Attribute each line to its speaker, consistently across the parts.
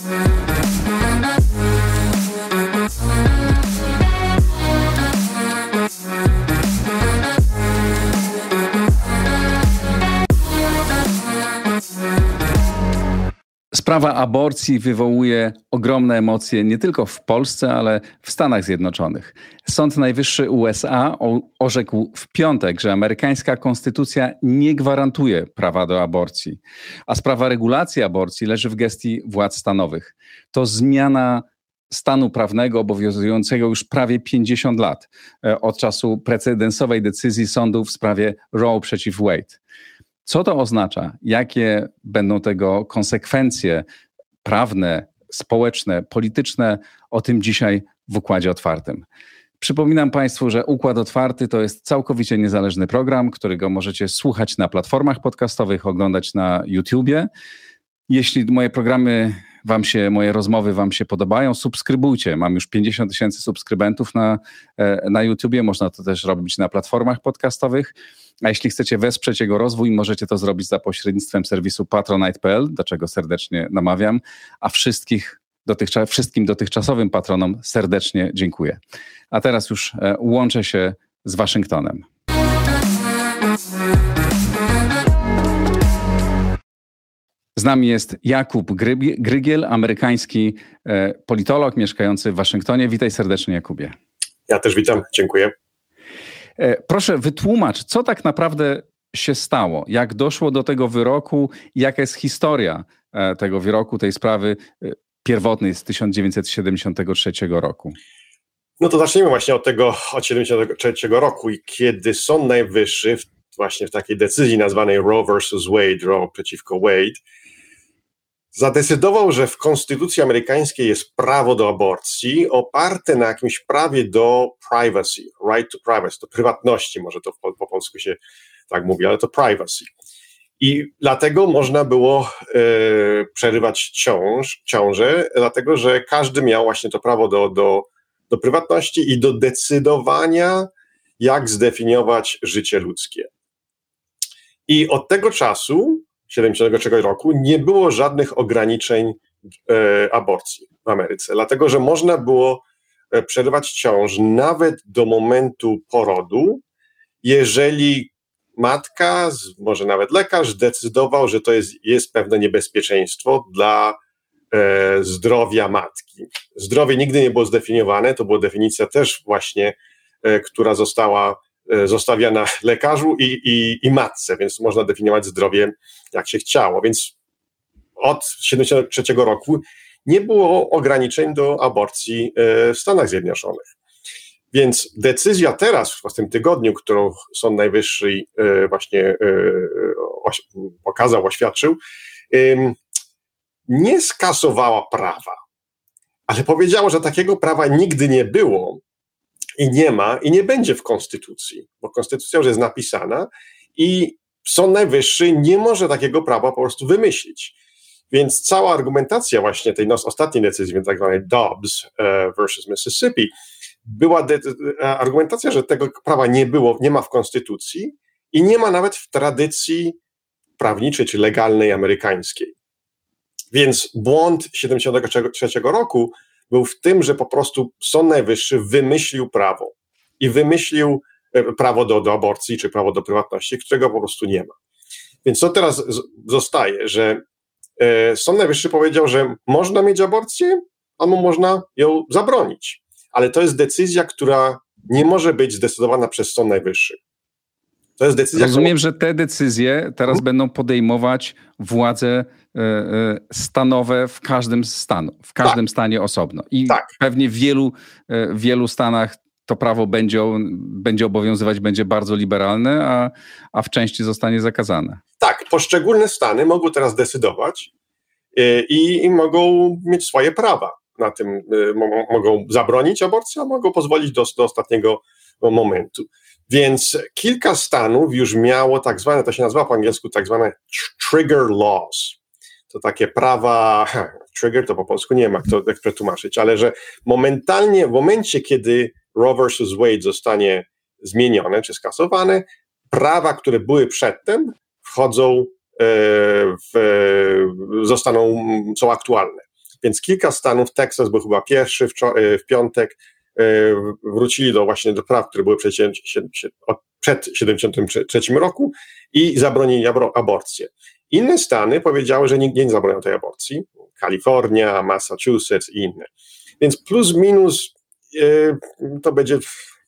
Speaker 1: Yes. Sprawa aborcji wywołuje ogromne emocje nie tylko w Polsce, ale w Stanach Zjednoczonych. Sąd Najwyższy USA orzekł w piątek, że amerykańska konstytucja nie gwarantuje prawa do aborcji, a sprawa regulacji aborcji leży w gestii władz stanowych. To zmiana stanu prawnego obowiązującego już prawie 50 lat e, od czasu precedensowej decyzji sądu w sprawie Roe przeciw Wade. Co to oznacza? Jakie będą tego konsekwencje prawne, społeczne, polityczne? O tym dzisiaj w Układzie Otwartym. Przypominam Państwu, że Układ Otwarty to jest całkowicie niezależny program, którego możecie słuchać na platformach podcastowych, oglądać na YouTubie. Jeśli moje programy Wam się, moje rozmowy Wam się podobają, subskrybujcie. Mam już 50 tysięcy subskrybentów na, e, na YouTubie, można to też robić na platformach podcastowych. A jeśli chcecie wesprzeć jego rozwój, możecie to zrobić za pośrednictwem serwisu patronite.pl, do czego serdecznie namawiam, a wszystkich dotychczas, wszystkim dotychczasowym patronom serdecznie dziękuję. A teraz już e, łączę się z Waszyngtonem. Z nami jest Jakub Grygiel, amerykański e, politolog mieszkający w Waszyngtonie. Witaj serdecznie, Jakubie.
Speaker 2: Ja też witam, dziękuję.
Speaker 1: E, proszę, wytłumacz, co tak naprawdę się stało, jak doszło do tego wyroku, jaka jest historia e, tego wyroku, tej sprawy pierwotnej z 1973 roku.
Speaker 2: No to zacznijmy właśnie od tego, od 1973 roku, kiedy Sąd Najwyższy właśnie w takiej decyzji nazwanej Roe versus Wade, Roe przeciwko Wade, zadecydował, że w konstytucji amerykańskiej jest prawo do aborcji oparte na jakimś prawie do privacy, right to privacy, do prywatności, może to po, po polsku się tak mówi, ale to privacy. I dlatego można było e, przerywać ciąż, ciążę, dlatego że każdy miał właśnie to prawo do, do, do prywatności i do decydowania, jak zdefiniować życie ludzkie. I od tego czasu 1973 roku nie było żadnych ograniczeń e, aborcji w Ameryce, dlatego że można było e, przerywać ciąż nawet do momentu porodu, jeżeli matka, może nawet lekarz decydował, że to jest, jest pewne niebezpieczeństwo dla e, zdrowia matki. Zdrowie nigdy nie było zdefiniowane, to była definicja też właśnie, e, która została zostawia na lekarzu i, i, i matce, więc można definiować zdrowie jak się chciało. Więc od 1973 roku nie było ograniczeń do aborcji e, w Stanach Zjednoczonych. Więc decyzja teraz, w tym tygodniu, którą Sąd Najwyższy e, właśnie pokazał, oświadczył, nie skasowała prawa, ale powiedziała, że takiego prawa nigdy nie było i nie ma i nie będzie w konstytucji, bo konstytucja już jest napisana i Sąd Najwyższy nie może takiego prawa po prostu wymyślić. Więc cała argumentacja właśnie tej ostatniej decyzji, tak zwanej Dobbs e, versus Mississippi, była argumentacja, że tego prawa nie było, nie ma w konstytucji i nie ma nawet w tradycji prawniczej czy legalnej amerykańskiej. Więc błąd 73 roku był w tym, że po prostu Sąd Najwyższy wymyślił prawo i wymyślił e, prawo do, do aborcji czy prawo do prywatności, którego po prostu nie ma. Więc co teraz zostaje, że e, Sąd Najwyższy powiedział, że można mieć aborcję, albo można ją zabronić. Ale to jest decyzja, która nie może być zdecydowana przez Sąd Najwyższy.
Speaker 1: To jest decyzja. Rozumiem, że te decyzje teraz hmm? będą podejmować władze E, e, stanowe w każdym stanu, w każdym tak. stanie osobno. I tak. pewnie w wielu, e, wielu stanach to prawo będzie, będzie obowiązywać, będzie bardzo liberalne, a, a w części zostanie zakazane.
Speaker 2: Tak, poszczególne stany mogą teraz decydować i, i mogą mieć swoje prawa na tym. Mogą zabronić aborcję, a mogą pozwolić do, do ostatniego momentu. Więc kilka stanów już miało tak zwane, to się nazywa po angielsku tak zwane trigger laws, to takie prawa, trigger to po polsku nie ma kto jak przetłumaczyć, ale że momentalnie, w momencie, kiedy Roe versus Wade zostanie zmienione czy skasowane, prawa, które były przedtem, wchodzą, e, w, zostaną, są aktualne. Więc kilka stanów, Teksas był chyba pierwszy w, w piątek, wrócili do właśnie do praw, które były przed, przed 73 roku i zabronili aborcję. Inne stany powiedziały, że nigdzie nie zabronią tej aborcji. Kalifornia, Massachusetts i inne. Więc plus minus to będzie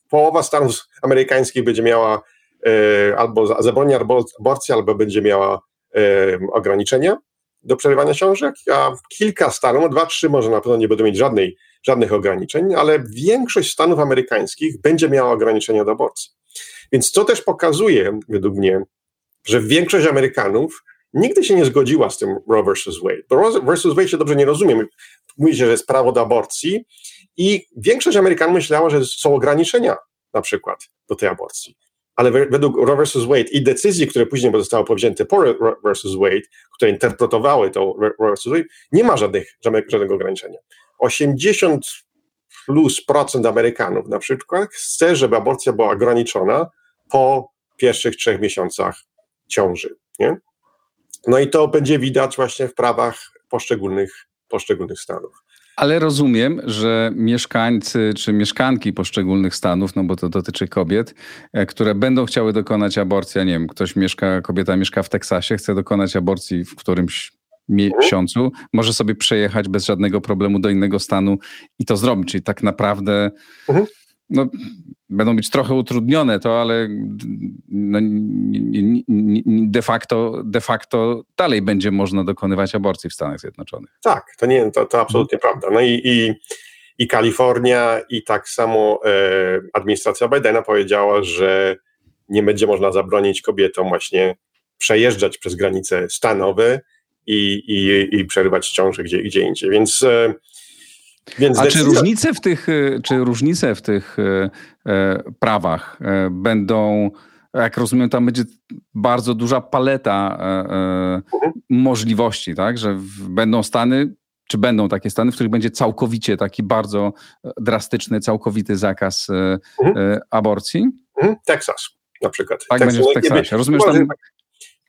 Speaker 2: połowa stanów amerykańskich będzie miała albo zabroni aborcji, albo będzie miała ograniczenia do przerywania ciąży, a kilka stanów, no dwa, trzy może na pewno nie będą mieć żadnej, żadnych ograniczeń, ale większość stanów amerykańskich będzie miała ograniczenia do aborcji. Więc to też pokazuje, według mnie, że większość Amerykanów nigdy się nie zgodziła z tym Roe versus Wade. Bo Roe versus Wade się dobrze nie rozumie. Mówi się, że jest prawo do aborcji i większość Amerykanów myślała, że są ograniczenia na przykład do tej aborcji ale według Roe vs. Wade i decyzji, które później zostały powzięte po Roe vs. Wade, które interpretowały to Roe vs. Wade, nie ma żadnych, żadnego ograniczenia. 80 plus procent Amerykanów na przykład chce, żeby aborcja była ograniczona po pierwszych trzech miesiącach ciąży. Nie? No i to będzie widać właśnie w prawach poszczególnych, poszczególnych stanów.
Speaker 1: Ale rozumiem, że mieszkańcy czy mieszkanki poszczególnych stanów, no bo to dotyczy kobiet, e, które będą chciały dokonać aborcji, nie wiem, ktoś mieszka, kobieta mieszka w Teksasie, chce dokonać aborcji w którymś miesiącu, może sobie przejechać bez żadnego problemu do innego stanu i to zrobić. Czyli tak naprawdę mhm no, będą być trochę utrudnione to, ale no, de, facto, de facto dalej będzie można dokonywać aborcji w Stanach Zjednoczonych.
Speaker 2: Tak, to nie, to, to absolutnie hmm. prawda. No i, i, i Kalifornia i tak samo e, administracja Bidena powiedziała, że nie będzie można zabronić kobietom właśnie przejeżdżać przez granice stanowe i, i, i przerywać ciąże gdzie, gdzie indziej. Więc e,
Speaker 1: więc A czy różnice w tych, e, czy różnice w tych e, e, prawach będą, jak rozumiem, tam będzie bardzo duża paleta mhm. możliwości, tak? Że będą stany, czy będą takie stany, w których będzie całkowicie taki bardzo drastyczny, całkowity zakaz mhm. aborcji?
Speaker 2: Mhm. Teksas na przykład.
Speaker 1: Tak, będzie w Teksasie. Rozumiem, że tam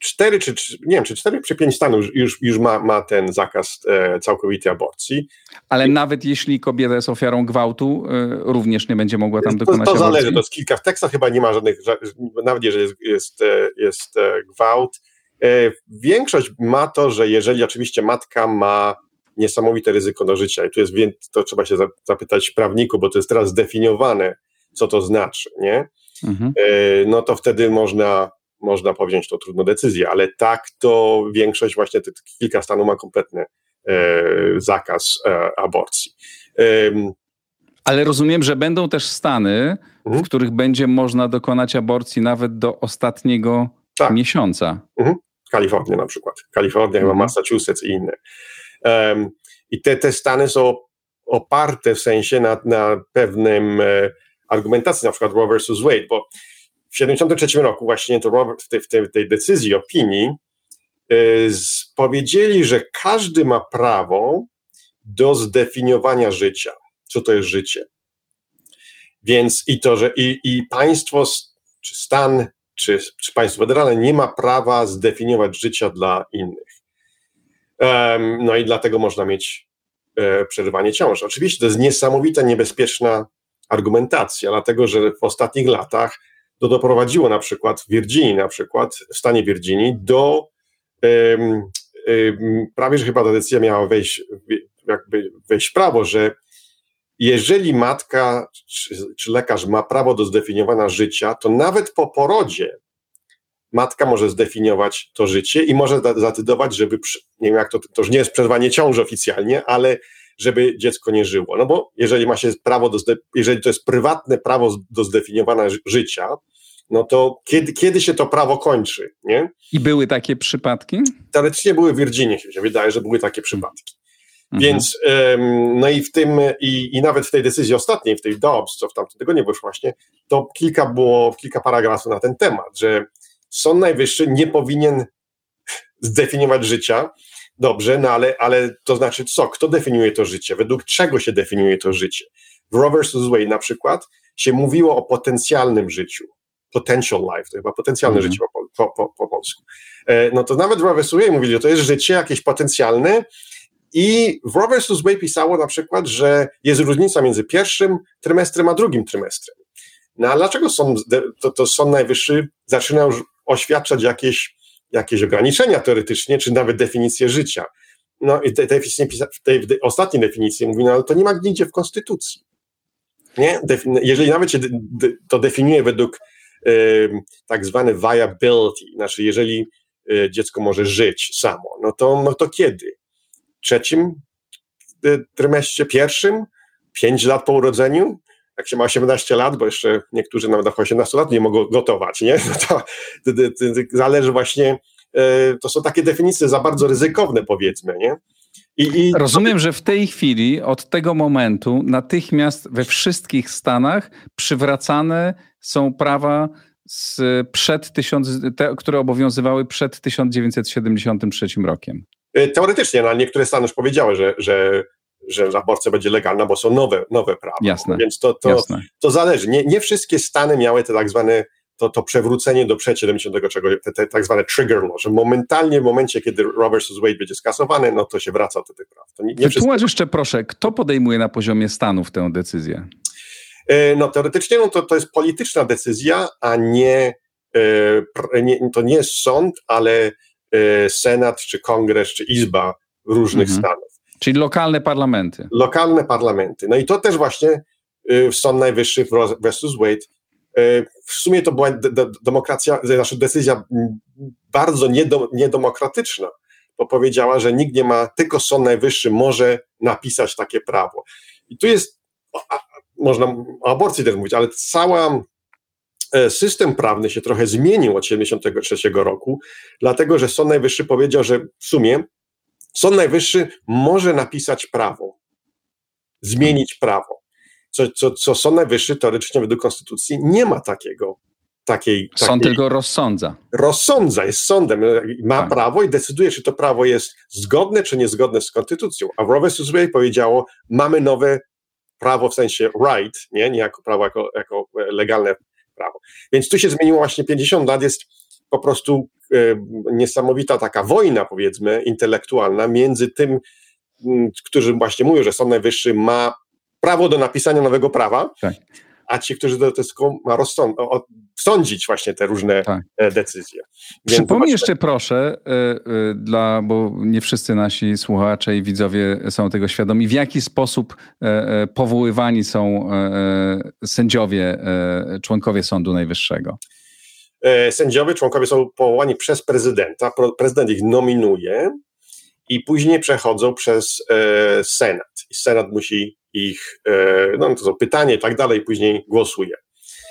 Speaker 2: cztery czy, nie wiem, czy cztery czy pięć stanów już, już ma, ma ten zakaz e, całkowitej aborcji.
Speaker 1: Ale I, nawet jeśli kobieta jest ofiarą gwałtu, e, również nie będzie mogła tam dokonać
Speaker 2: to,
Speaker 1: to
Speaker 2: zależy, to kilka. W Teksach chyba nie ma żadnych, nawet jeżeli jest, jest, e, jest e, gwałt. E, większość ma to, że jeżeli oczywiście matka ma niesamowite ryzyko do życia i tu jest, to trzeba się zapytać prawniku, bo to jest teraz zdefiniowane, co to znaczy, nie? Mhm. E, no to wtedy można można powziąć tą trudną decyzję, ale tak to większość właśnie tych kilka stanów ma kompletny e, zakaz e, aborcji.
Speaker 1: ale rozumiem, że będą też stany, mhm. w których będzie można dokonać aborcji nawet do ostatniego tak. miesiąca.
Speaker 2: Mhm. Kalifornia na przykład. Kalifornia, mhm. Massachusetts i inne. Um, I te, te stany są oparte w sensie na, na pewnym e, argumentacji, na przykład Roe versus Wade, bo w 1973 roku właśnie to Robert w tej, w tej, tej decyzji, opinii yy, powiedzieli, że każdy ma prawo do zdefiniowania życia. Co to jest życie? Więc i to, że i, i państwo, czy stan, czy, czy państwo federalne nie ma prawa zdefiniować życia dla innych. Um, no i dlatego można mieć e, przerywanie ciąży. Oczywiście to jest niesamowita, niebezpieczna argumentacja, dlatego że w ostatnich latach to doprowadziło na przykład w Virginii, na przykład w stanie Virginii do um, um, prawie, że chyba ta decyzja miała wejść, jakby wejść w prawo, że jeżeli matka czy, czy lekarz ma prawo do zdefiniowania życia, to nawet po porodzie matka może zdefiniować to życie i może zadecydować, żeby, nie wiem jak to, to już nie jest przerwanie ciąży oficjalnie, ale żeby dziecko nie żyło. No bo jeżeli ma się prawo do, jeżeli to jest prywatne prawo do zdefiniowania życia, no to kiedy, kiedy się to prawo kończy, nie?
Speaker 1: I były takie przypadki?
Speaker 2: Teoretycznie były w Virginii, się wydaje, że były takie przypadki. Mhm. Więc, no i w tym, i, i nawet w tej decyzji ostatniej, w tej Dobbs, co w tamtym tygodniu wyszło właśnie, to kilka było, kilka paragrafów na ten temat, że Sąd Najwyższy nie powinien zdefiniować życia, Dobrze, no ale, ale to znaczy co? Kto definiuje to życie? Według czego się definiuje to życie? W Roe vs. Wade na przykład się mówiło o potencjalnym życiu. Potential life, to chyba potencjalne mm. życie po, po, po, po, polsku. E, no to nawet w Roe vs. Wade mówili, że to jest życie jakieś potencjalne I w Roe vs. Wade pisało na przykład, że jest różnica między pierwszym trymestrem a drugim trymestrem. No a dlaczego sąd, to, to Sąd Najwyższy zaczyna już oświadczać jakieś, jakieś ograniczenia teoretycznie, czy nawet definicję życia? No i tej, tej, tej, ostatniej definicji mówi, no ale to nie ma nigdzie w Konstytucji. Nie? Jeżeli nawet się to definiuje według y, tak zwany viability, znaczy jeżeli y, dziecko może żyć samo, no to, no to kiedy? Trzecim y, trymestrze, pierwszym? Pięć lat po urodzeniu? Jak się ma 18 lat, bo jeszcze niektórzy nawet do 18 lat nie mogą gotować, nie? No to, to, to, to zależy właśnie, e, to są takie definicje za bardzo ryzykowne powiedzmy, nie?
Speaker 1: I, i... Rozumiem, że w tej chwili, od tego momentu, natychmiast we wszystkich Stanach przywracane są prawa z przed tysiąc, te, które obowiązywały przed 1973 rokiem.
Speaker 2: E, teoretycznie, no, ale niektóre Stany już powiedziały, że, że że aborcja będzie legalna, bo są nowe, nowe prawa.
Speaker 1: Jasne.
Speaker 2: Więc to, to, Jasne. to zależy. Nie, nie wszystkie Stany miały te tak zwane to, to przewrócenie do przed 70 czego, te, te tak zwane trigger law, że momentalnie w momencie, kiedy Roe vs. Wade będzie skasowany, no to się wraca do tych praw. To
Speaker 1: nie, nie Wytłumacz jeszcze proszę, kto podejmuje na poziomie Stanów tę decyzję?
Speaker 2: E, no teoretycznie no to, to jest polityczna decyzja, a nie, e, nie to nie jest sąd, ale e, Senat, czy Kongres, czy Izba różnych mhm. Stanów.
Speaker 1: Czyli lokalne parlamenty.
Speaker 2: Lokalne parlamenty. No i to też właśnie y, w Sąd Najwyższy versus Wade. Y, w sumie to była demokracja, nasza decyzja bardzo niedemokratyczna, bo powiedziała, że nikt nie ma, tylko Sąd Najwyższy może napisać takie prawo. I tu jest, można o aborcji też mówić, ale cały e, system prawny się trochę zmienił od 1973 roku, dlatego że Sąd Najwyższy powiedział, że w sumie Sąd Najwyższy może napisać prawo, zmienić prawo. Co, co, co Sąd Najwyższy teoretycznie według Konstytucji nie ma takiego. Takiej,
Speaker 1: Sąd
Speaker 2: takiej,
Speaker 1: tylko rozsądza.
Speaker 2: Rozsądza, jest sądem, ma tak. prawo i decyduje, czy to prawo jest zgodne, czy niezgodne z konstytucją. A w Roe vs. Wade powiedziało, mamy nowe prawo w sensie right, nie, nie jako prawo, jako, jako legalne prawo. Więc tu się zmieniło właśnie 50 lat, jest po prostu e, niesamowita taka wojna, powiedzmy, intelektualna między tym, którzy właśnie mówią, że Sąd Najwyższy ma prawo do napisania nowego prawa, tak. a ci, którzy to tylko ma sądzić właśnie te różne tak. E, decyzje.
Speaker 1: Więc Przypomnij jeszcze proszę, e, dla, bo nie wszyscy nasi słuchacze i widzowie są tego świadomi, w jaki sposób powoływani są sędziowie, członkowie Sądu Najwyższego.
Speaker 2: E, sędziowie, członkowie są powołani przez prezydenta, prezydent ich nominuje i później przechodzą przez e, Senat. I Senat musi ich, e, no to są pytania i tak dalej, później głosuje.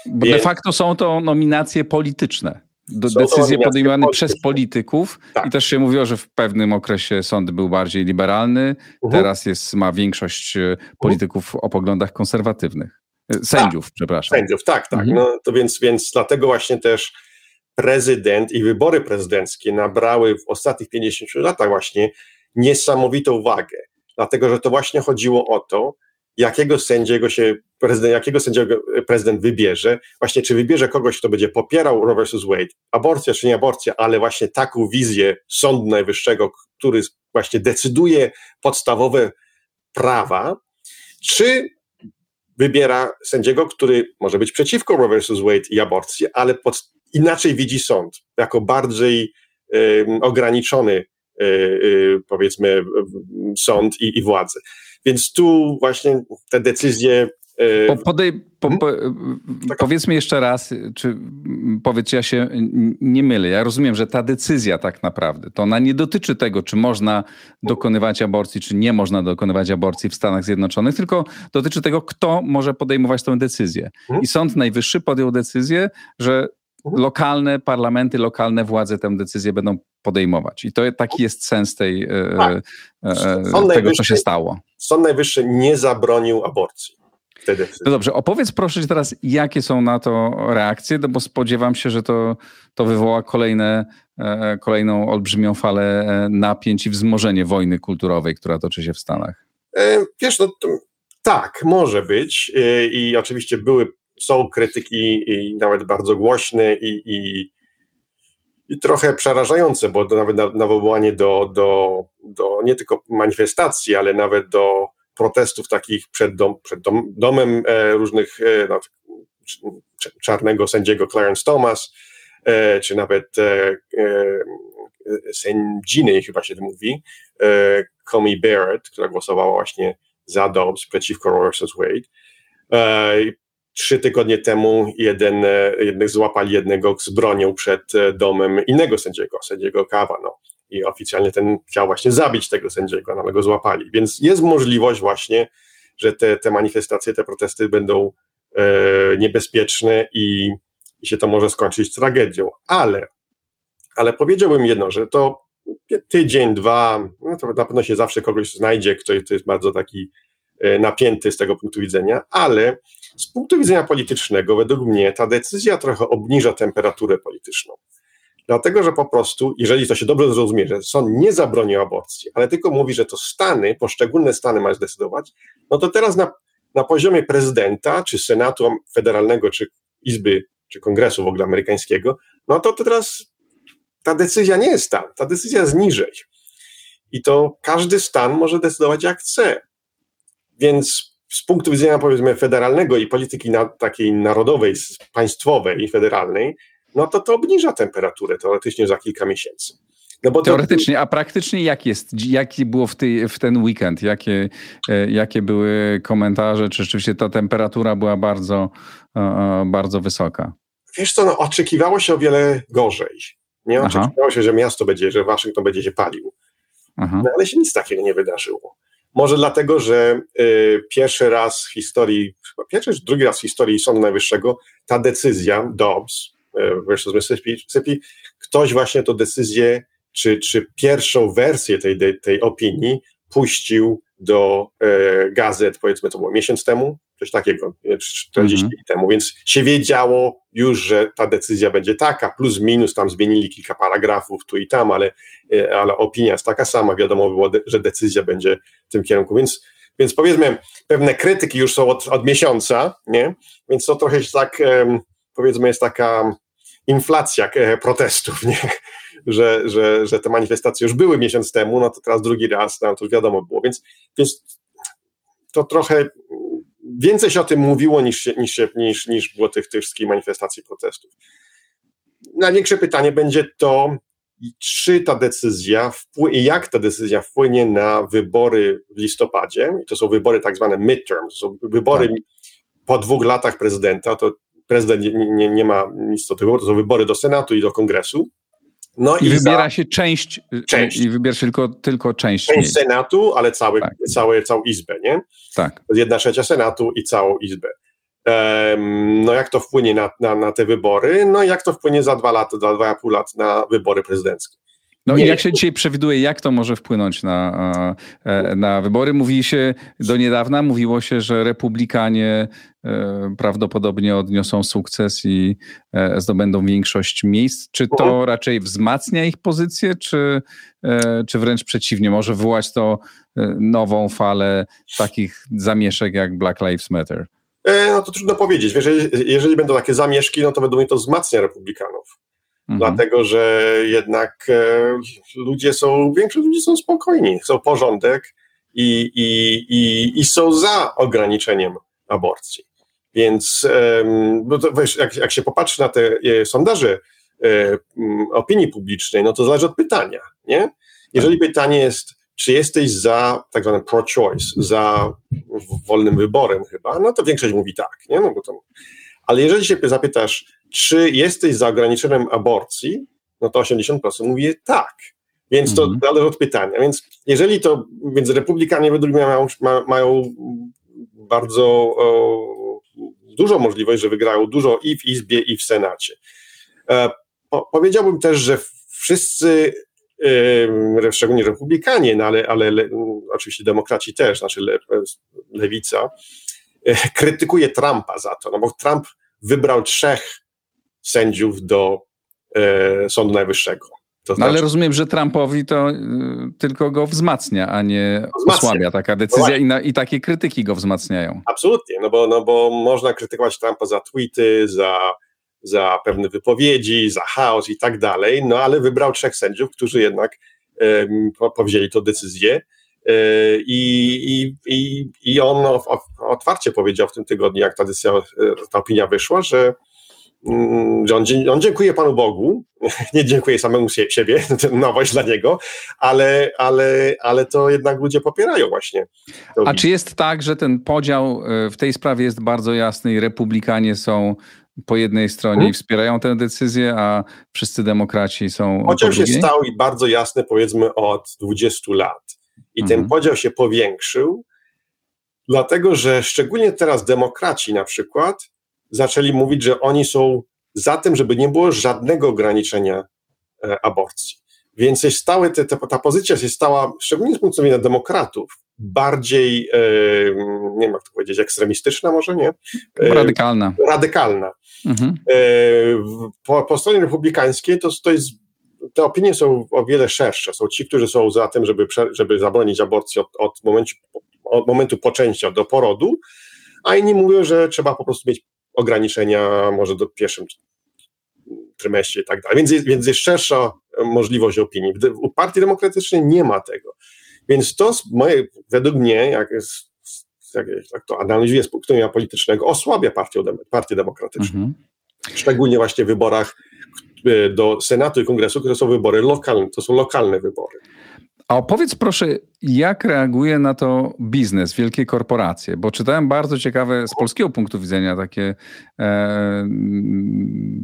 Speaker 1: Bo Więc, de facto są to nominacje polityczne. Do, decyzje podejmowane przez polityków tak. i też się mówiło, że w pewnym okresie sąd był bardziej liberalny, uh-huh. teraz jest, ma większość polityków uh-huh. o poglądach konserwatywnych. Sędziów, tak, przepraszam.
Speaker 2: Sędziów, tak, tak. Mhm. No, to więc, więc dlatego właśnie też prezydent i wybory prezydenckie nabrały w ostatnich 50 latach właśnie niesamowitą wagę. Dlatego, że to właśnie chodziło o to, jakiego sędziego się prezydent, jakiego sędziego prezydent wybierze, właśnie czy wybierze kogoś, kto będzie popierał Roe vs. Wade, aborcja czy nie aborcja, ale właśnie taką wizję Sądu Najwyższego, który właśnie decyduje podstawowe prawa, czy wybiera sędziego, który może być przeciwko Roe vs. Wade i aborcji, ale pod, inaczej widzi sąd, jako bardziej y, ograniczony y, y, powiedzmy sąd i, i władzę. Więc tu właśnie te decyzje
Speaker 1: po, podej, po, po, powiedzmy jeszcze raz, czy powiedz, ja się nie mylę. Ja rozumiem, że ta decyzja tak naprawdę, to ona nie dotyczy tego, czy można dokonywać aborcji, czy nie można dokonywać aborcji w Stanach Zjednoczonych, tylko dotyczy tego, kto może podejmować tę decyzję. Mhm. I Sąd Najwyższy podjął decyzję, że mhm. lokalne parlamenty, lokalne władze tę decyzję będą podejmować. I to taki jest sens tej, e, tak. e, tego, co się stało.
Speaker 2: Sąd Najwyższy nie zabronił aborcji
Speaker 1: wtedy. No dobrze, opowiedz proszę teraz, jakie są na to reakcje, no bo spodziewam się, że to, to wywoła kolejne, e, kolejną olbrzymią falę e, napięć i wzmożenie wojny kulturowej, która toczy się w Stanach.
Speaker 2: E, wiesz, no tak, może być i oczywiście były, są krytyki i nawet bardzo głośne i, i i trochę przerażające, bo nawet nawoływanie do, do, do nie tylko manifestacji, ale nawet do protestów takich przed, dom, przed dom, domem e, różnych no, czarnego sędziego Clarence Thomas, e, czy nawet sędziny, chyba się to mówi, Comey Barrett, która głosowała właśnie za Dobbs przeciwko Roe vs. Wade. Trzy tygodnie temu jeden, jednych złapali jednego z bronią przed domem innego sędziego, sędziego Kavanaugh. I oficjalnie ten chciał właśnie zabić tego sędziego, no, ale go złapali. Więc jest możliwość właśnie, że te, te manifestacje, te protesty będą e, niebezpieczne i, i się to może skończyć tragedią. Ale, ale powiedziałbym jedno, że to tydzień, dwa, no to na pewno się zawsze kogoś znajdzie, kto jest bardzo taki e, napięty z tego punktu widzenia, ale z punktu widzenia politycznego, według mnie, ta decyzja trochę obniża temperaturę polityczną. Dlatego, że po prostu, jeżeli to się dobrze zrozumie, że sąd nie zabroni aborcji, ale tylko mówi, że to Stany, poszczególne Stany mają zdecydować, no to teraz na, na poziomie prezydenta, czy Senatu Federalnego, czy Izby, czy Kongresu w ogóle amerykańskiego, no to teraz ta decyzja nie jest tam, ta decyzja jest niżej. I to każdy stan może decydować jak chce. Więc z punktu widzenia powiedzmy federalnego i polityki na, takiej narodowej, państwowej, federalnej, no to to obniża temperaturę teoretycznie za kilka miesięcy.
Speaker 1: No Teoretycznie, to... a praktycznie jak jest? Jaki było w, tej, w ten weekend? Jakie, e, jakie były komentarze? Czy rzeczywiście ta temperatura była bardzo, e, e, bardzo wysoka?
Speaker 2: Wiesz co, no, oczekiwało się o wiele gorzej. Nie oczekiwało się, że miasto będzie, że Waszyngton będzie się palił. No, ale się nic takiego nie wydarzyło. Może dlatego, że y, pierwszy raz w historii, pierwszy czy drugi raz w historii Sądu Najwyższego ta decyzja Dobbs y, versus Mississippi, ktoś właśnie tę decyzję, czy, czy pierwszą wersję tej, tej opinii puścił do y, gazet, powiedzmy to było miesiąc temu, coś takiego, 40 mm -hmm. temu, więc się wiedziało już, że ta decyzja będzie taka, plus minus tam zmienili kilka paragrafów tu i tam, ale, e, ale opinia jest taka sama, wiadomo było, że decyzja będzie w tym kierunku, więc, więc powiedzmy, pewne krytyki już są od, od miesiąca, nie? więc to trochę tak, powiedzmy, jest taka inflacja e, protestów, nie? Że, że, że te manifestacje już były miesiąc temu, no to teraz drugi raz, no to już wiadomo było, więc, więc to trochę więcej się o tym mówiło niż, niż, niż, niż było tych, tych wszystkich manifestacji protestów. Największe pytanie będzie to, czy ta decyzja, jak ta decyzja wpłynie na wybory w listopadzie, to są wybory tak zwane midterms, to są wybory tak. po dwóch latach prezydenta, to prezydent nie, nie, nie ma nic do tego, to są wybory do Senatu i do Kongresu,
Speaker 1: no I, i wybiera za... się część, część, i wybiera się tylko, tylko część.
Speaker 2: Część Senatu, ale cały, tak. cały, całą Izbę, nie?
Speaker 1: Tak.
Speaker 2: Jedna trzecia Senatu i całą Izbę. Um, no jak to wpłynie na, na, na, te wybory? No jak to wpłynie za dwa lata, za dwa i pół lat na wybory prezydenckie?
Speaker 1: No nie. i jak się dzisiaj przewiduje, jak to może wpłynąć na, e, na wybory? Mówi się do niedawna, mówiło się, że republikanie e, prawdopodobnie odniosą sukces i e, zdobędą większość miejsc. Czy to raczej wzmacnia ich pozycję, czy, czy wręcz przeciwnie, może wywołać to nową falę takich zamieszek jak Black Lives Matter?
Speaker 2: No to trudno powiedzieć. Jeżeli, jeżeli będą takie zamieszki, no to według mnie to wzmacnia republikanów Mhm. Dlatego, że jednak e, ludzie są, większość ludzi są spokojni, chcą porządek i, i, i, i są za ograniczeniem aborcji. Więc no to wiesz, jak, jak się popatrzy na te e, sondaże e, opinii publicznej, no to zależy od pytania, nie? Jeżeli pytanie jest, czy jesteś za tak zwanym pro-choice, za wolnym wyborem chyba, no to większość mówi tak, nie? No bo to, ale jeżeli się zapytasz, czy jesteś za ograniczeniem aborcji, no to 80% mówi tak. Więc to mhm. zależy od pytania. Więc jeżeli to, więc republikanie według mnie mają, mają bardzo o, dużą możliwość, że wygrają dużo i w Izbie, i w Senacie. E, po, powiedziałbym też, że wszyscy, e, szczególnie republikanie, no ale, ale le, oczywiście demokraci też, znaczy le, lewica, e, krytykuje Trumpa za to, no bo Trump wybrał trzech sędziów do e, Sądu Najwyższego.
Speaker 1: To znaczy, no ale rozumiem, że Trumpowi to y, tylko go wzmacnia, a nie wzmacnia. osłabia taka decyzja no i, na, i, takie krytyki go wzmacniają.
Speaker 2: Absolutnie, no bo, no bo można krytykować Trumpa za tweety, za, za pewne wypowiedzi, za chaos i tak dalej, no ale wybrał trzech sędziów, którzy jednak powzięli tę decyzję. E, I, i, i on otwarcie powiedział w tym tygodniu, jak ta decyzja, ta opinia wyszła, że on, on, dziękuję Panu Bogu, nie dziękuję samemu siebie, nowość dla niego, ale, ale, ale to jednak ludzie popierają właśnie.
Speaker 1: A czy jest tak, że ten podział e, w tej sprawie jest bardzo jasny i republikanie są po jednej stronie hmm. i wspierają tę decyzję, a wszyscy demokraci są
Speaker 2: Podział się stał i bardzo jasny powiedzmy od 20 lat. I ten mhm. podział się powiększył, dlatego że szczególnie teraz demokraci na przykład zaczęli mówić, że oni są za tym, żeby nie było żadnego ograniczenia e, aborcji. Więc się stały, te, te, ta pozycja się stała, szczególnie z punktu widzenia demokratów, bardziej, e, nie wiem jak to powiedzieć, ekstremistyczna może, nie?
Speaker 1: E, radykalna.
Speaker 2: Radykalna. Mhm. Po, po, stronie republikańskiej to, to jest, te opinie są o wiele szersze. Są ci, którzy są za tym, żeby, żeby zabronić aborcji od, od, momentu, od momentu poczęcia do porodu, a inni mówią, że trzeba po prostu mieć ograniczenia może do pierwszym trymestrze i tak dalej. Więc jest, więc jest szersza możliwość opinii. U Partii Demokratycznej nie ma tego. Więc to moje, według mnie, jak, jest, jak, jak to analizuje z punktu widzenia politycznego, osłabia partię, partię demokratyczną. Mhm. Szczególnie właśnie w wyborach e, do Senatu i Kongresu, które są wybory lokalne, to są lokalne wybory.
Speaker 1: A opowiedz proszę, jak reaguje na to biznes, wielkie korporacje? Bo czytałem bardzo ciekawe z polskiego punktu widzenia takie e,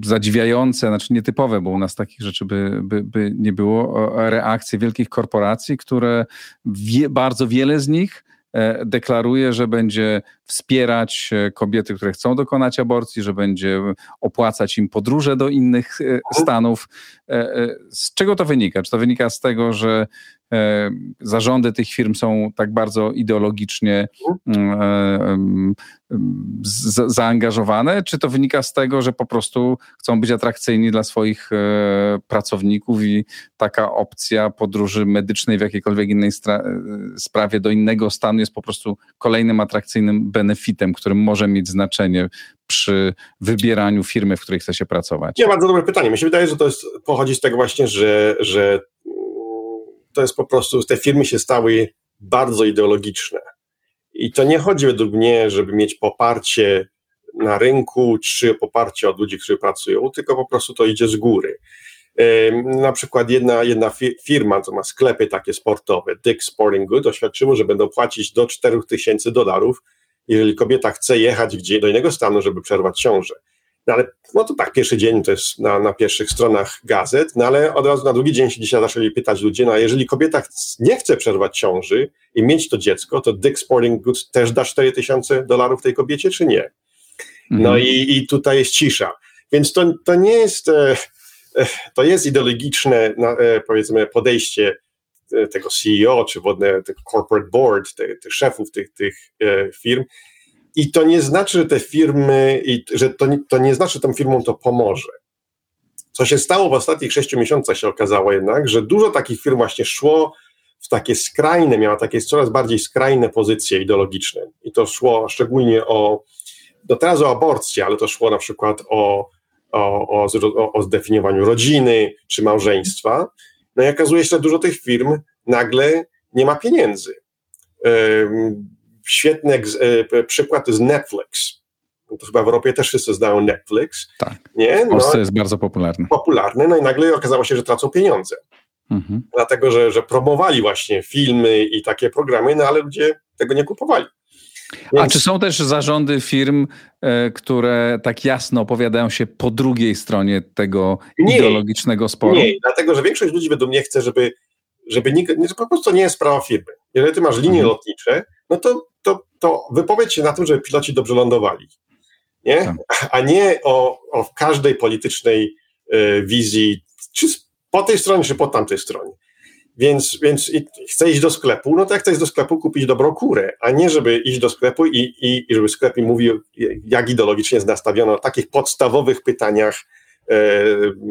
Speaker 1: zadziwiające, znaczy nietypowe, bo u nas takich rzeczy by, by, by nie było, reakcje wielkich korporacji, które wie, bardzo wiele z nich e, deklaruje, że będzie wspierać e, kobiety, które chcą dokonać aborcji, że będzie opłacać im podróże do innych e, stanów. Z czego to wynika? Czy to wynika z tego, że zarządy tych firm są tak bardzo ideologicznie mm, e, zaangażowane, czy to wynika z tego, że po prostu chcą być atrakcyjni dla swoich e, pracowników i taka opcja podróży medycznej w jakiejkolwiek innej sprawie do innego stanu jest po prostu kolejnym atrakcyjnym benefitem, którym może mieć znaczenie przy wybieraniu firmy, w której chce się pracować?
Speaker 2: Nie, bardzo dobre pytanie. Mi się wydaje, że to jest, pochodzi z tego właśnie, że, że to jest po prostu, te firmy się stały bardzo ideologiczne. I to nie chodzi według mnie, żeby mieć poparcie na rynku, czy poparcie od ludzi, którzy pracują, tylko po prostu to idzie z góry. Na przykład jedna, jedna firma, co ma sklepy takie sportowe, Dick Sporting Goods, oświadczyło, że będą płacić do 4000 dolarów, jeżeli kobieta chce jechać gdzie, do innego stanu, żeby przerwać ciążę. No ale no to tak, pierwszy dzień to jest na, na pierwszych stronach gazet, no ale od razu na drugi dzień się dzisiaj zaczęli pytać ludzie, no a jeżeli kobieta nie chce przerwać ciąży i mieć to dziecko, to Dick Sporting Goods też da 4000 dolarów tej kobiecie, czy nie? No mhm. i, i tutaj jest cisza. Więc to, to nie jest, e, e, to jest ideologiczne, e, powiedzmy, podejście tego CEO, czy wodne, tego corporate board, tych, tych szefów tych, tych firm, i to nie znaczy, że te firmy, i że to, to nie znaczy, że tym firmom to pomoże. Co się stało w ostatnich sześciu miesiącach, się okazało jednak, że dużo takich firm właśnie szło w takie skrajne, miała takie coraz bardziej skrajne pozycje ideologiczne. I to szło szczególnie o, no teraz o aborcji, ale to szło na przykład o, o, o, o zdefiniowaniu rodziny czy małżeństwa. No i okazuje się, że dużo tych firm nagle nie ma pieniędzy świetny e, przykład to jest Netflix. To chyba w Europie też wszyscy znają Netflix.
Speaker 1: Tak. Nie? W Polsce no, jest bardzo popularny.
Speaker 2: Popularny, no i nagle okazało się, że tracą pieniądze. Mhm. Dlatego, że, że promowali właśnie filmy i takie programy, no ale ludzie tego nie kupowali.
Speaker 1: Więc... A czy są też zarządy firm, e, które tak jasno opowiadają się po drugiej stronie tego nie, ideologicznego sporu?
Speaker 2: Nie, dlatego że większość ludzi według mnie chce, żeby, żeby nikt, nie, po prostu nie jest sprawa firmy. Jeżeli ty masz linie mhm. lotnicze, no to to, to wypowiedź się na tym, żeby piloci dobrze lądowali. Nie? Tak. A nie o, o każdej politycznej y, wizji, czy po tej stronie, czy po tamtej stronie. Więc, więc chcę iść do sklepu, no to jak chcesz do sklepu kupić dobrą kurę, a nie żeby iść do sklepu i, i, i żeby sklep mi mówił, jak ideologicznie jest nastawiony o takich podstawowych pytaniach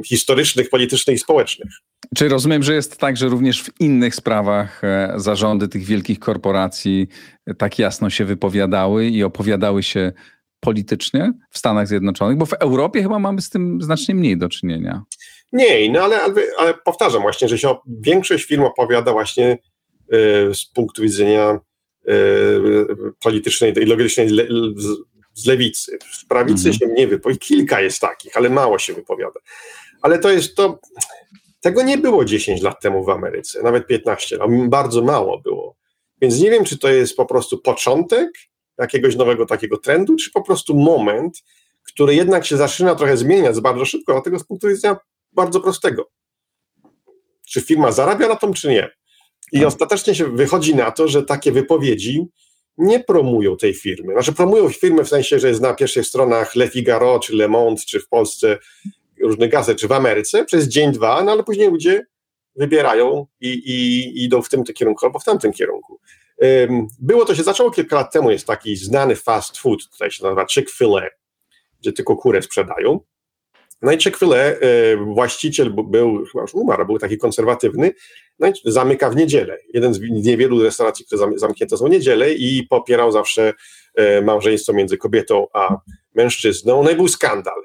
Speaker 2: historycznych, politycznych i społecznych.
Speaker 1: Czy rozumiem, że jest tak, że również w innych sprawach e, zarządy tych wielkich korporacji tak jasno się wypowiadały i opowiadały się politycznie w Stanach Zjednoczonych? Bo w Europie chyba mamy z tym znacznie mniej do czynienia.
Speaker 2: Mniej, no ale, ale, ale powtarzam właśnie, że się większość firm opowiada właśnie z punktu widzenia politycznej, ideologicznej z, z lewicy. Z prawicy mhm. się nie wypowiada. Kilka jest takich, ale mało się wypowiada. Ale to jest to. Tego nie było 10 lat temu w Ameryce, nawet 15 lat. Bardzo mało było. Więc nie wiem, czy to jest po prostu początek jakiegoś nowego takiego trendu, czy po prostu moment, który jednak się zaczyna trochę zmieniać bardzo szybko, dlatego z punktu widzenia bardzo prostego. Czy firma zarabia na tym, czy nie? I tak. ostatecznie się wychodzi na to, że takie wypowiedzi nie promują tej firmy. Znaczy promują firmy w sensie, że jest na pierwszych stronach Le Figaro, czy Le Monde, czy w Polsce różnych gazet, czy w Ameryce przez dzień, dwa, no ale później ludzie wybierają i, i, i idą w tym kierunku albo w tamtym kierunku. Było to się zaczęło kilka lat temu, jest taki znany fast food, tutaj się nazywa Chick-fil-A, gdzie tylko kurę sprzedają. No i Chick-fil-A, właściciel był, chyba już umarł, był taki konserwatywny, no i zamyka w niedzielę. Jeden z niewielu restauracji, które zamknięte są w niedzielę i popierał zawsze e, małżeństwo między kobietą a mężczyzną. No i był skandal.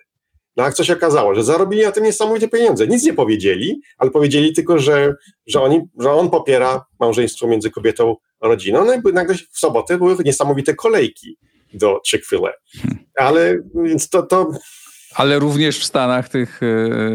Speaker 2: No a co się okazało, że zarobili na tym niesamowite pieniądze. Nic nie powiedzieli, ale powiedzieli tylko, że, że, oni, że on popiera małżeństwo między kobietą a rodziną. No i nagle w sobotę były niesamowite kolejki do Chick-fil-A. Ale więc to, to
Speaker 1: ale również w Stanach tych e,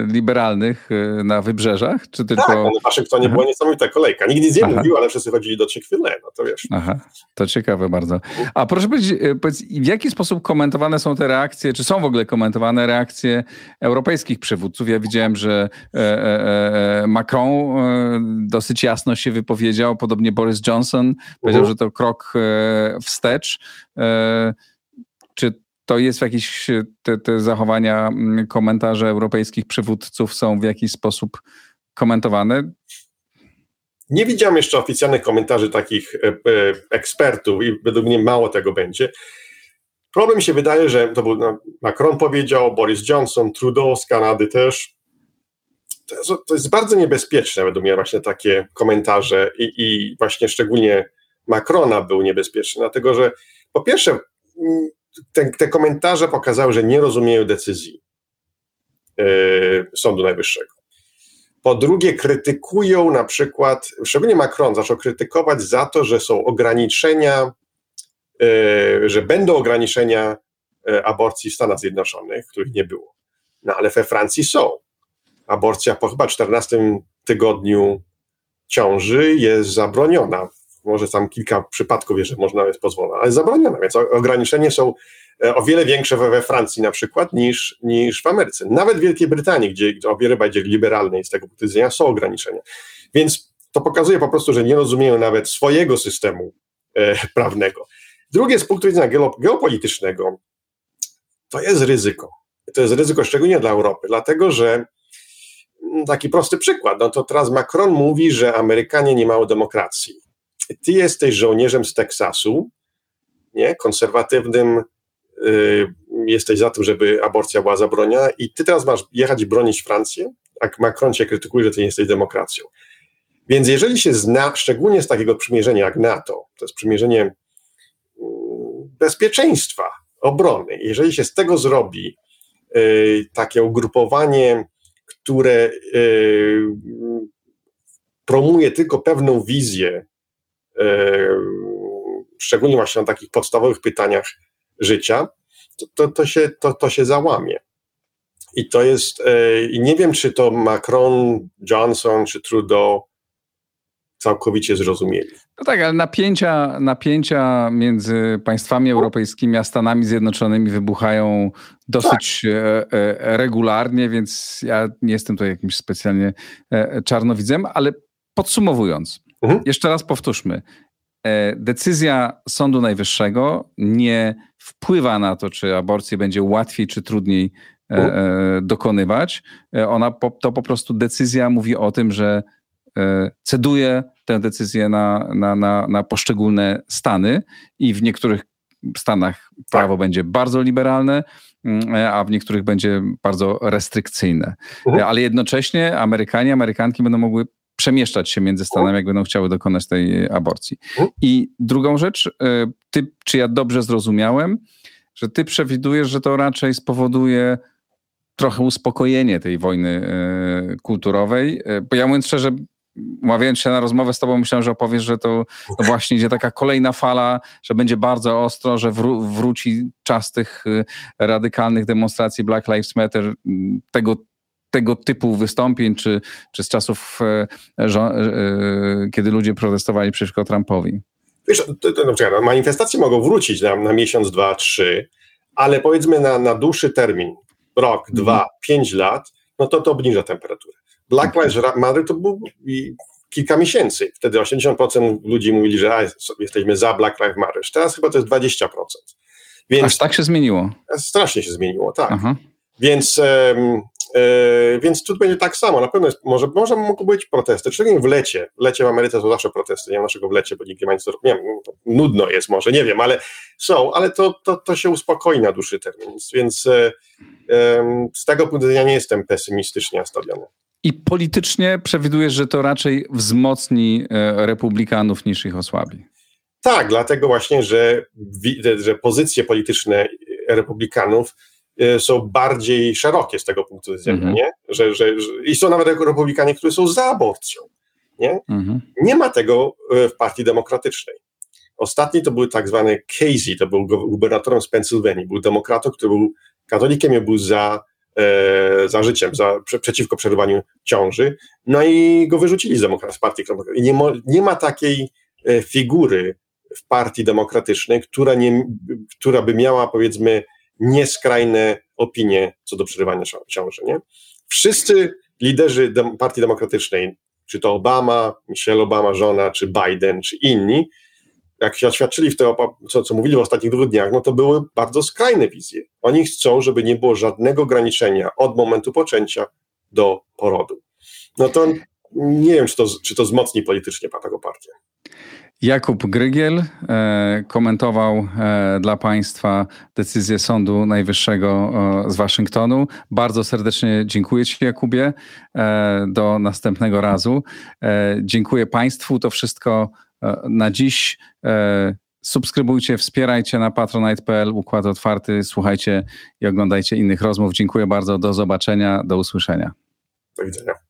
Speaker 1: liberalnych e, na wybrzeżach? Czy tylko...
Speaker 2: Tak, no, w Waszyngtonie Aha. była niesamowita kolejka. Nikt nic nie Aha. mówił, ale wszyscy chodzili do Chick-fil-A, no to wiesz.
Speaker 1: Aha, to ciekawe bardzo. A proszę powiedzieć, e, powiedz, w jaki sposób komentowane są te reakcje, czy są w ogóle komentowane reakcje europejskich przywódców? Ja widziałem, że Macron dosyć jasno się wypowiedział, podobnie Boris Johnson powiedział, -huh. że to krok wstecz. Czy to jest w jakiś, te, te zachowania, mm, komentarze europejskich przywódców są w jakiś sposób komentowane?
Speaker 2: Nie widziałem jeszcze oficjalnych komentarzy takich e, e, ekspertów i według mnie mało tego będzie. Problem się wydaje, że to był no, Macron powiedział, Boris Johnson, Trudeau z Kanady też. To jest, to jest bardzo niebezpieczne według mnie właśnie takie komentarze i, i właśnie szczególnie Macrona był niebezpieczny, dlatego że po pierwsze te, te komentarze pokazały, że nie rozumieją decyzji yy, Sądu Najwyższego. Po drugie, krytykują na przykład, szczególnie Macron zaczął krytykować za to, że są ograniczenia, yy, że będą ograniczenia yy, aborcji w Stanach Zjednoczonych, których nie było. No ale we Francji są. Aborcja po chyba 14 tygodniu ciąży jest zabroniona może tam kilka przypadków jeszcze można jest pozwolone, ale zabronione, więc ograniczenia są e, o wiele większe we Francji na przykład niż, niż w Ameryce. Nawet w Wielkiej Brytanii, gdzie o wiele bardziej liberalnej z tego punktu widzenia są ograniczenia. Więc to pokazuje po prostu, że nie rozumieją nawet swojego systemu e, prawnego. Drugie z punktu widzenia geopolitycznego to jest ryzyko. To jest ryzyko szczególnie dla Europy, dlatego że mm, taki prosty przykład, no to teraz Macron mówi, że Amerykanie nie mają demokracji ty jesteś żołnierzem z Teksasu, nie, konserwatywnym, y, jesteś za tym, żeby aborcja była zabroniona i ty teraz masz jechać i bronić Francję, a Macron cię krytykuje, że ty nie jesteś demokracją. Więc jeżeli się zna, szczególnie z takiego przymierzenia jak NATO, to jest przymierzenie mm, bezpieczeństwa, obrony, jeżeli się z tego zrobi y, takie ugrupowanie, które y, promuje tylko pewną wizję szczególnie właśnie na takich podstawowych pytaniach życia, to, to, to, się, to, to się załamie. I to jest, e, i nie wiem, czy to Macron, Johnson, czy Trudeau całkowicie zrozumieli.
Speaker 1: No tak, ale napięcia, napięcia między państwami europejskimi a Stanami Zjednoczonymi wybuchają dosyć tak. E, regularnie, więc ja nie jestem tutaj jakimś specjalnie czarnowidzem, ale podsumowując, Mhm. Jeszcze raz powtórzmy. E, decyzja Sądu Najwyższego nie wpływa na to, czy aborcję będzie łatwiej czy trudniej e, mhm. e, dokonywać. Ona to po prostu decyzja mówi o tym, że ceduje tę decyzję na, na, na, na poszczególne stany i w niektórych stanach prawo tak. będzie bardzo liberalne, mm, a w niektórych będzie bardzo restrykcyjne. Mhm. Ale jednocześnie Amerykanie, Amerykanki będą mogły przemieszczać się między Stanami, jak będą chciały dokonać tej aborcji. I drugą rzecz, e, ty, czy ja dobrze zrozumiałem, że ty przewidujesz, że to raczej spowoduje trochę uspokojenie tej wojny e, kulturowej. E, bo ja mówiąc szczerze, umawiając się na rozmowę z tobą, myślałem, że opowiesz, że to, to właśnie idzie taka kolejna fala, że będzie bardzo ostro, że wró wróci czas tych radykalnych demonstracji Black Lives Matter, tego, tego typu wystąpień, czy, czy z czasów, kiedy ludzie protestowali przeciwko Trumpowi.
Speaker 2: Wiesz, to, to, no, manifestacje mogą wrócić na, na miesiąc, dwa, trzy, ale powiedzmy na, na dłuższy termin, rok, mhm. dwa, pięć lat, no to to obniża temperaturę. Black Lives Matter to był kilka miesięcy. Wtedy 80% ludzi mówili, że a, jesteśmy za Black Lives Matter. Teraz chyba to jest 20%.
Speaker 1: Więc, Aż tak się zmieniło?
Speaker 2: Strasznie się zmieniło, tak. Aha. Więc um, E, więc tu będzie tak samo. Na pewno jest, może, może mogą być protesty, szczególnie w lecie. W lecie w Ameryce są zawsze protesty. Nie ma naszego w lecie, bo nikt nie ma nic do nudno jest może, nie wiem, ale są, ale to, to, to się uspokoi na dłuższy termin. Więc e, z tego punktu widzenia nie jestem pesymistycznie nastawiony.
Speaker 1: I politycznie przewidujesz, że to raczej wzmocni e, republikanów niż ich osłabi?
Speaker 2: Tak, dlatego właśnie, że, że pozycje polityczne republikanów są bardziej szerokie z tego punktu widzenia, mm -hmm. nie? Że, że, że, I są nawet republikanie, którzy są za aborcją. Nie? Mm -hmm. nie ma tego y, w partii demokratycznej. Ostatni to był tak zwany Casey, to był gubernatorem z Pensylwanii, był demokratą, który był katolikiem i był za, e, za życiem, za, prze, przeciwko przerwaniu ciąży, no i go wyrzucili z, demokrat, z partii demokratycznej. Nie, nie ma takiej e, figury w partii demokratycznej, która, nie, która by miała powiedzmy nieskrajne opinie co do przerywania ciąży. Nie? Wszyscy liderzy dem Partii Demokratycznej, czy to Obama, Michelle Obama, żona, czy Biden, czy inni, jak się oświadczyli w to, co, co mówili w ostatnich dwóch dniach, no to były bardzo skrajne wizje. Oni chcą, żeby nie było żadnego ograniczenia od momentu poczęcia do porodu. No to nie wiem, czy to, czy to wzmocni politycznie taką partię.
Speaker 1: Jakub Grygiel e, komentował e, dla Państwa decyzję Sądu Najwyższego z Waszyngtonu. Bardzo serdecznie dziękuję Ci, Jakubie. E, do następnego razu. Dziękuję Państwu. To wszystko na dziś. Subskrybujcie, wspierajcie na patronite.pl, układ otwarty, słuchajcie i oglądajcie innych rozmów. Dziękuję bardzo, do zobaczenia, do usłyszenia.
Speaker 2: Do widzenia.